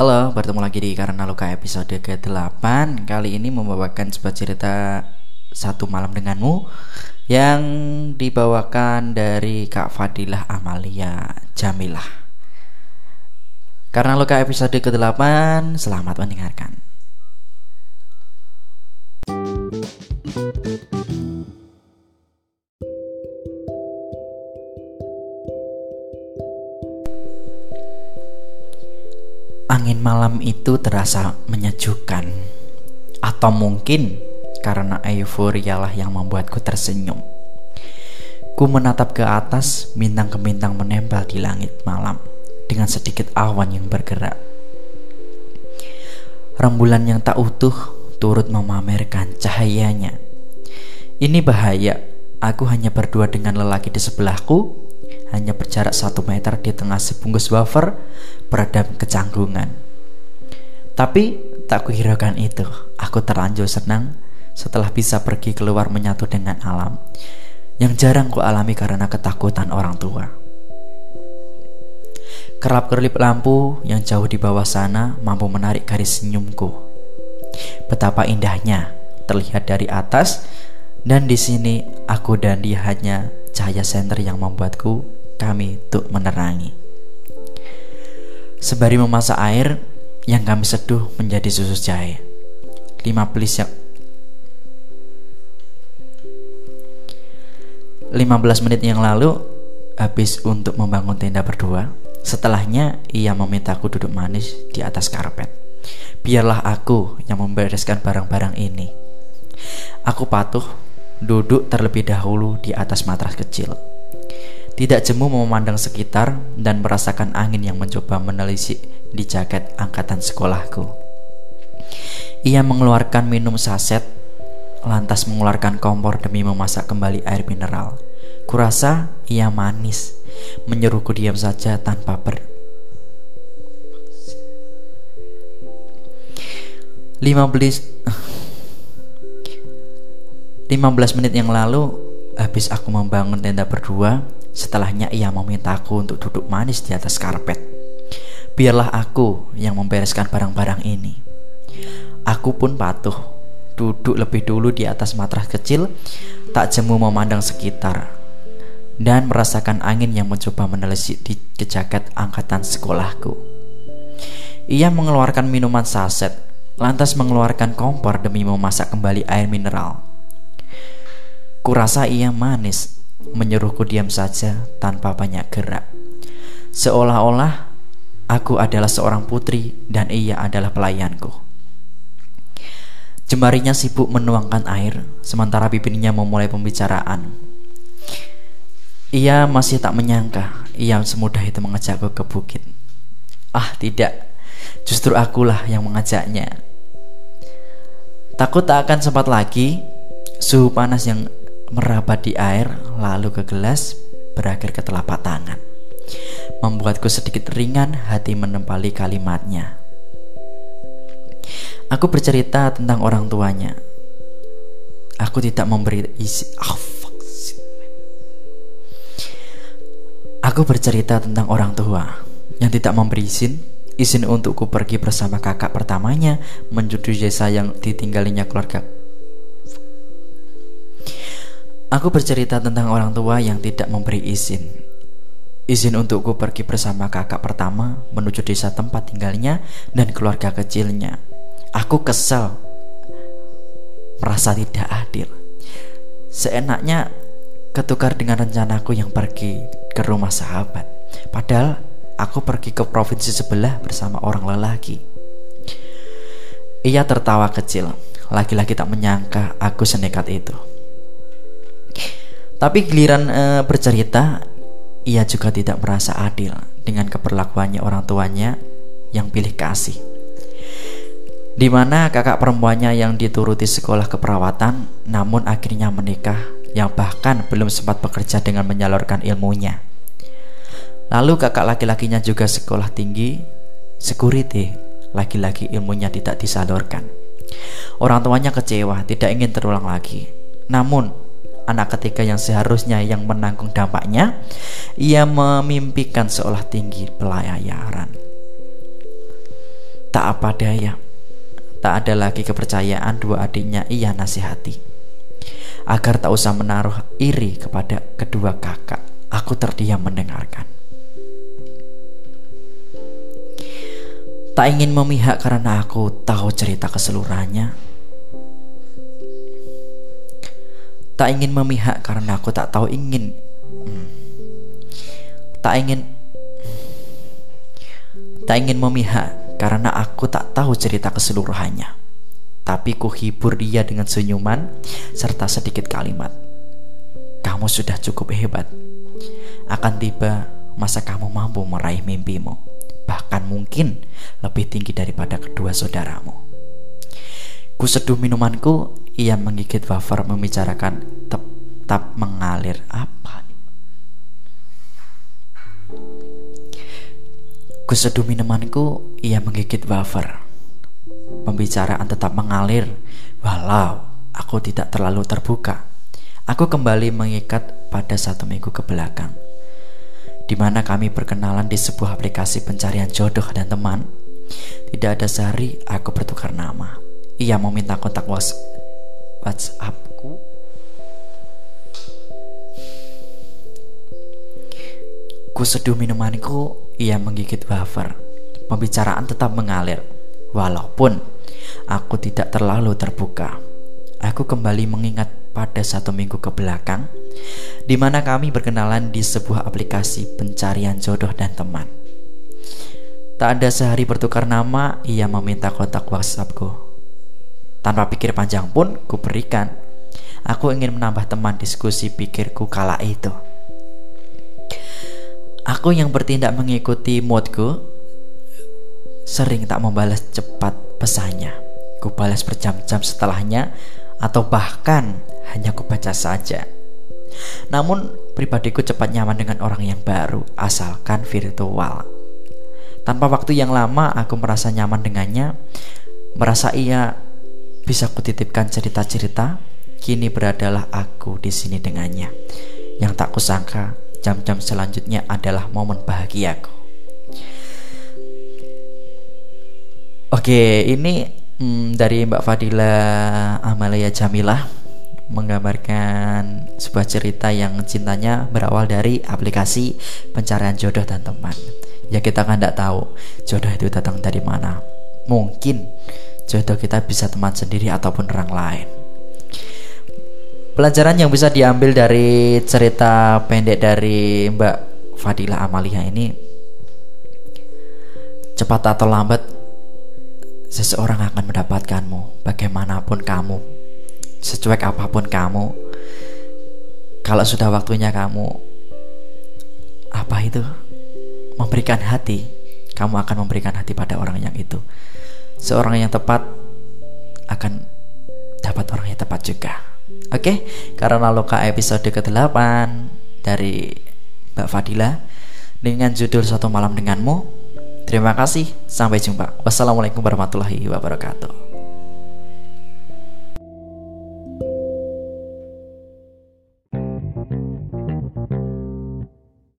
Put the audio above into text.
Halo, bertemu lagi di Karena Luka episode ke-8 Kali ini membawakan sebuah cerita Satu Malam Denganmu Yang dibawakan dari Kak Fadilah Amalia Jamilah. Karena Luka episode ke-8 Selamat mendengarkan Angin malam itu terasa menyejukkan. Atau mungkin karena euforialah yang membuatku tersenyum. Ku menatap ke atas, bintang ke bintang menempel di langit malam Dengan sedikit awan yang bergerak. Rembulan yang tak utuh turut memamerkan cahayanya. Ini bahaya, aku hanya berdua dengan lelaki di sebelahku hanya berjarak satu meter di tengah sebungkus wafer beradab kecanggungan. Tapi tak kuhiraukan itu, aku terlanjur senang setelah bisa pergi keluar menyatu dengan alam yang jarang ku alami karena ketakutan orang tua. Kerap kerlip lampu yang jauh di bawah sana mampu menarik garis senyumku. Betapa indahnya terlihat dari atas dan di sini aku dan dia hanya cahaya senter yang membuatku kami untuk menerangi. Sebari memasak air yang kami seduh menjadi susu jahe. Lima belas yang 15 menit yang lalu habis untuk membangun tenda berdua. Setelahnya ia memintaku duduk manis di atas karpet. Biarlah aku yang membereskan barang-barang ini. Aku patuh duduk terlebih dahulu di atas matras kecil. Tidak jemu memandang sekitar dan merasakan angin yang mencoba menelisik di jaket angkatan sekolahku. Ia mengeluarkan minum saset, lantas mengeluarkan kompor demi memasak kembali air mineral. Kurasa ia manis, menyuruhku diam saja tanpa ber... 15 15 menit yang lalu habis aku membangun tenda berdua Setelahnya ia memintaku untuk duduk manis di atas karpet. Biarlah aku yang membereskan barang-barang ini. Aku pun patuh, duduk lebih dulu di atas matras kecil, tak jemu memandang sekitar, dan merasakan angin yang mencoba menelisik di kejagat angkatan sekolahku. Ia mengeluarkan minuman saset, lantas mengeluarkan kompor demi memasak kembali air mineral. Kurasa ia manis menyuruhku diam saja tanpa banyak gerak. Seolah-olah aku adalah seorang putri dan ia adalah pelayanku. Jemarinya sibuk menuangkan air, sementara bibirnya memulai pembicaraan. Ia masih tak menyangka ia semudah itu mengajakku ke bukit. Ah tidak, justru akulah yang mengajaknya. Takut tak akan sempat lagi, suhu panas yang merabat di air lalu ke gelas berakhir ke telapak tangan. Membuatku sedikit ringan hati menempali kalimatnya. Aku bercerita tentang orang tuanya. Aku tidak memberi isi. Oh, fuck. Aku bercerita tentang orang tua yang tidak memberi izin izin untukku pergi bersama kakak pertamanya menuju desa yang ditinggalinya keluarga Aku bercerita tentang orang tua yang tidak memberi izin. Izin untukku pergi bersama kakak pertama menuju desa tempat tinggalnya dan keluarga kecilnya. Aku kesal, merasa tidak adil. Seenaknya ketukar dengan rencanaku yang pergi ke rumah sahabat. Padahal aku pergi ke provinsi sebelah bersama orang lelaki. Ia tertawa kecil. Laki-laki tak menyangka aku senekat itu. Tapi giliran e, bercerita, ia juga tidak merasa adil dengan keperlakuannya orang tuanya yang pilih kasih. Di mana kakak perempuannya yang dituruti sekolah keperawatan, namun akhirnya menikah, yang bahkan belum sempat bekerja dengan menyalurkan ilmunya. Lalu kakak laki-lakinya juga sekolah tinggi, security, laki-laki ilmunya tidak disalurkan. Orang tuanya kecewa, tidak ingin terulang lagi. Namun anak ketiga yang seharusnya yang menanggung dampaknya, ia memimpikan seolah tinggi pelayaran. Tak apa daya Tak ada lagi kepercayaan dua adiknya ia nasihati. Agar tak usah menaruh iri kepada kedua kakak Aku terdiam mendengarkan. Tak ingin memihak karena aku tahu cerita keseluruhannya Tak ingin memihak karena aku tak tahu ingin hmm, Tak ingin Tak ingin memihak karena aku tak tahu cerita keseluruhannya. Tapi ku hibur dia dengan senyuman serta sedikit kalimat. Kamu sudah cukup hebat. Akan tiba masa kamu mampu meraih mimpimu. Bahkan mungkin lebih tinggi daripada kedua saudaramu. Ku seduh minumanku, ia menggigit wafer membicarakan tetap mengalir apa Kuseduh minumanku, ia menggigit wafer. Pembicaraan tetap mengalir, walau aku tidak terlalu terbuka. Aku kembali mengikat pada satu minggu ke belakang, di mana kami berkenalan di sebuah aplikasi pencarian jodoh dan teman. Tidak ada sehari aku bertukar nama. Ia meminta kontak WhatsAppku Ku seduh minumanku, ia menggigit wafer. Pembicaraan tetap mengalir, walaupun aku tidak terlalu terbuka. Aku kembali mengingat pada satu minggu ke belakang, di mana kami berkenalan di sebuah aplikasi pencarian jodoh dan teman. Tak ada sehari bertukar nama, ia meminta kontak WhatsAppku. Tanpa pikir panjang pun, ku berikan. Aku ingin menambah teman diskusi pikirku kala itu. Aku yang bertindak mengikuti moodku sering tak membalas cepat pesannya. Ku balas berjam-jam setelahnya atau bahkan hanya ku baca saja. Namun pribadiku cepat nyaman dengan orang yang baru asalkan virtual. Tanpa waktu yang lama aku merasa nyaman dengannya, merasa ia bisa kutitipkan cerita-cerita. Kini beradalah aku di sini dengannya. Yang tak kusangka jam-jam selanjutnya adalah momen bahagiaku. Oke, ini hmm, dari Mbak Fadila Amalia Jamilah menggambarkan sebuah cerita yang cintanya berawal dari aplikasi pencarian jodoh dan teman. Ya kita kan tidak tahu jodoh itu datang dari mana. Mungkin jodoh kita bisa teman sendiri ataupun orang lain. Pelajaran yang bisa diambil dari cerita pendek dari Mbak Fadila Amalia ini cepat atau lambat seseorang akan mendapatkanmu bagaimanapun kamu secuek apa pun kamu. Kalau sudah waktunya kamu apa itu? Memberikan hati. Kamu akan memberikan hati pada orang yang itu seorang yang tepat akan dapat orang yang tepat juga Oke, karena loka episode ke-8 dari Mbak Fadila dengan judul Satu Malam Denganmu. Terima kasih, sampai jumpa. Wassalamualaikum warahmatullahi wabarakatuh.